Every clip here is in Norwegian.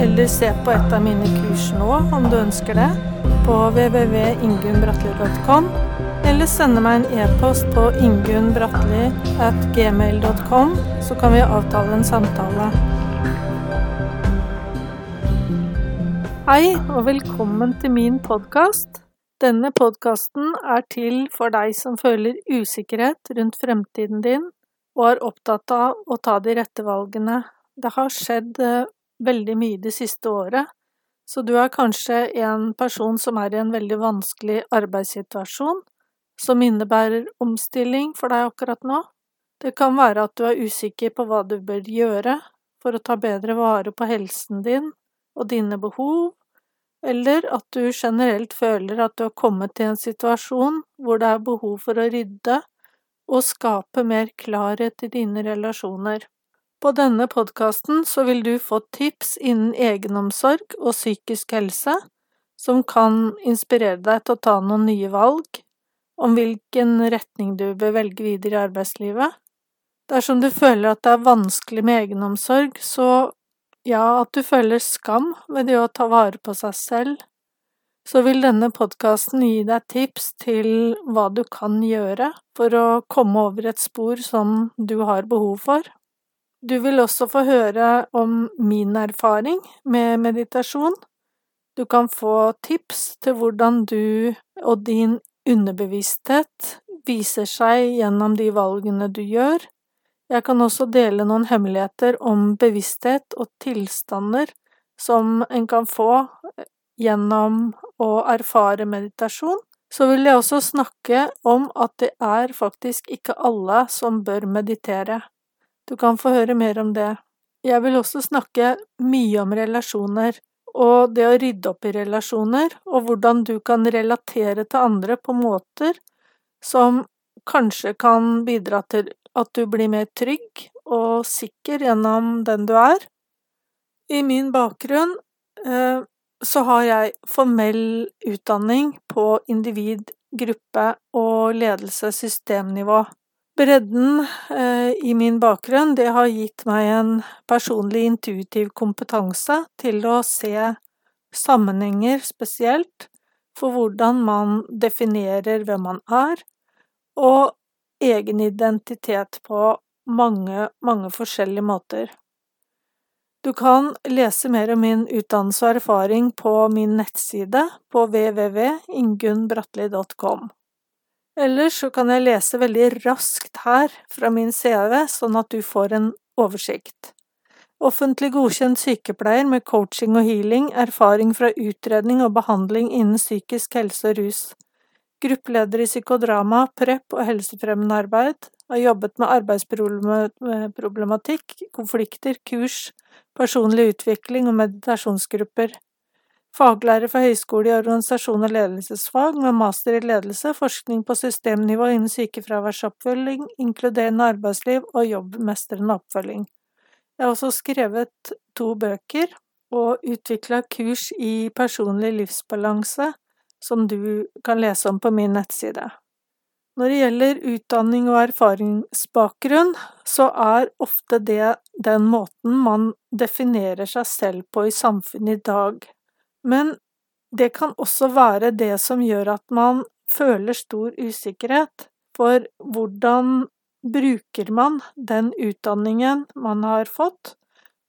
eller se på et av mine kurs nå om du ønsker det, på www.ingunnbratli.com, eller sende meg en e-post på ingunnbratli.gmail.com, så kan vi avtale en samtale. Hei, og velkommen til min podkast. Denne podkasten er til for deg som føler usikkerhet rundt fremtiden din, og er opptatt av å ta de rette valgene. Det har skjedd veldig mye det siste året, så du er kanskje en person som er i en veldig vanskelig arbeidssituasjon, som innebærer omstilling for deg akkurat nå. Det kan være at du er usikker på hva du bør gjøre for å ta bedre vare på helsen din og dine behov, eller at du generelt føler at du har kommet til en situasjon hvor det er behov for å rydde og skape mer klarhet i dine relasjoner. På denne podkasten så vil du få tips innen egenomsorg og psykisk helse som kan inspirere deg til å ta noen nye valg om hvilken retning du bør velge videre i arbeidslivet. Dersom du føler at det er vanskelig med egenomsorg, så ja, at du føler skam ved det å ta vare på seg selv, så vil denne podkasten gi deg tips til hva du kan gjøre for å komme over et spor som du har behov for. Du vil også få høre om min erfaring med meditasjon. Du kan få tips til hvordan du og din underbevissthet viser seg gjennom de valgene du gjør. Jeg kan også dele noen hemmeligheter om bevissthet og tilstander som en kan få gjennom å erfare meditasjon. Så vil jeg også snakke om at det er faktisk ikke alle som bør meditere. Du kan få høre mer om det. Jeg vil også snakke mye om relasjoner, og det å rydde opp i relasjoner, og hvordan du kan relatere til andre på måter som kanskje kan bidra til at du blir mer trygg og sikker gjennom den du er. I min bakgrunn eh, så har jeg formell utdanning på individ-, gruppe- og ledelsessystemnivå. Bredden eh, i min bakgrunn, det har gitt meg en personlig intuitiv kompetanse til å se sammenhenger spesielt for hvordan man definerer hvem man er, og egen identitet på mange, mange forskjellige måter. Du kan lese mer om min utdannelse og erfaring på min nettside på www.ingunnbratli.com. Ellers så kan jeg lese veldig raskt her fra min CV, sånn at du får en oversikt. Offentlig godkjent sykepleier med coaching og healing, erfaring fra utredning og behandling innen psykisk helse og rus. Gruppeleder i psykodrama, prep og helsefremmende arbeid. Har jobbet med arbeidsproblematikk, konflikter, kurs, personlig utvikling og meditasjonsgrupper. Faglærer for høyskole i organisasjon og ledelsesfag med master i ledelse, forskning på systemnivå innen sykefraværsoppfølging, inkluderende arbeidsliv og jobbmestrende oppfølging. Jeg har også skrevet to bøker og utvikla kurs i personlig livsbalanse, som du kan lese om på min nettside. Når det gjelder utdanning og erfaringsbakgrunn, så er ofte det den måten man definerer seg selv på i samfunnet i dag. Men det kan også være det som gjør at man føler stor usikkerhet, for hvordan bruker man den utdanningen man har fått,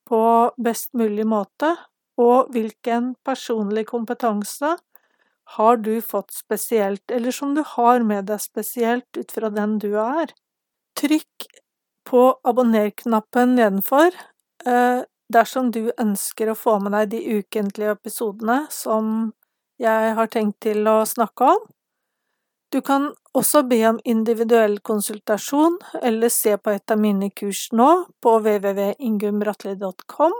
på best mulig måte, og hvilken personlig kompetanse har du fått spesielt, eller som du har med deg spesielt ut fra den du er? Trykk på abonner-knappen nedenfor, eh, dersom du ønsker å få med deg de ukentlige episodene som jeg har tenkt til å snakke om. Du kan også be om individuell konsultasjon, eller se på et av mine kurs nå på www.ingumbratli.com,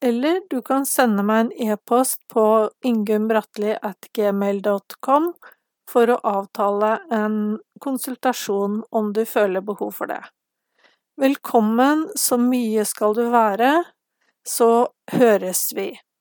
eller du kan sende meg en e-post på ingumbratli.gmail.com for å avtale en konsultasjon om du føler behov for det. Velkommen, så mye skal du være, så høres vi.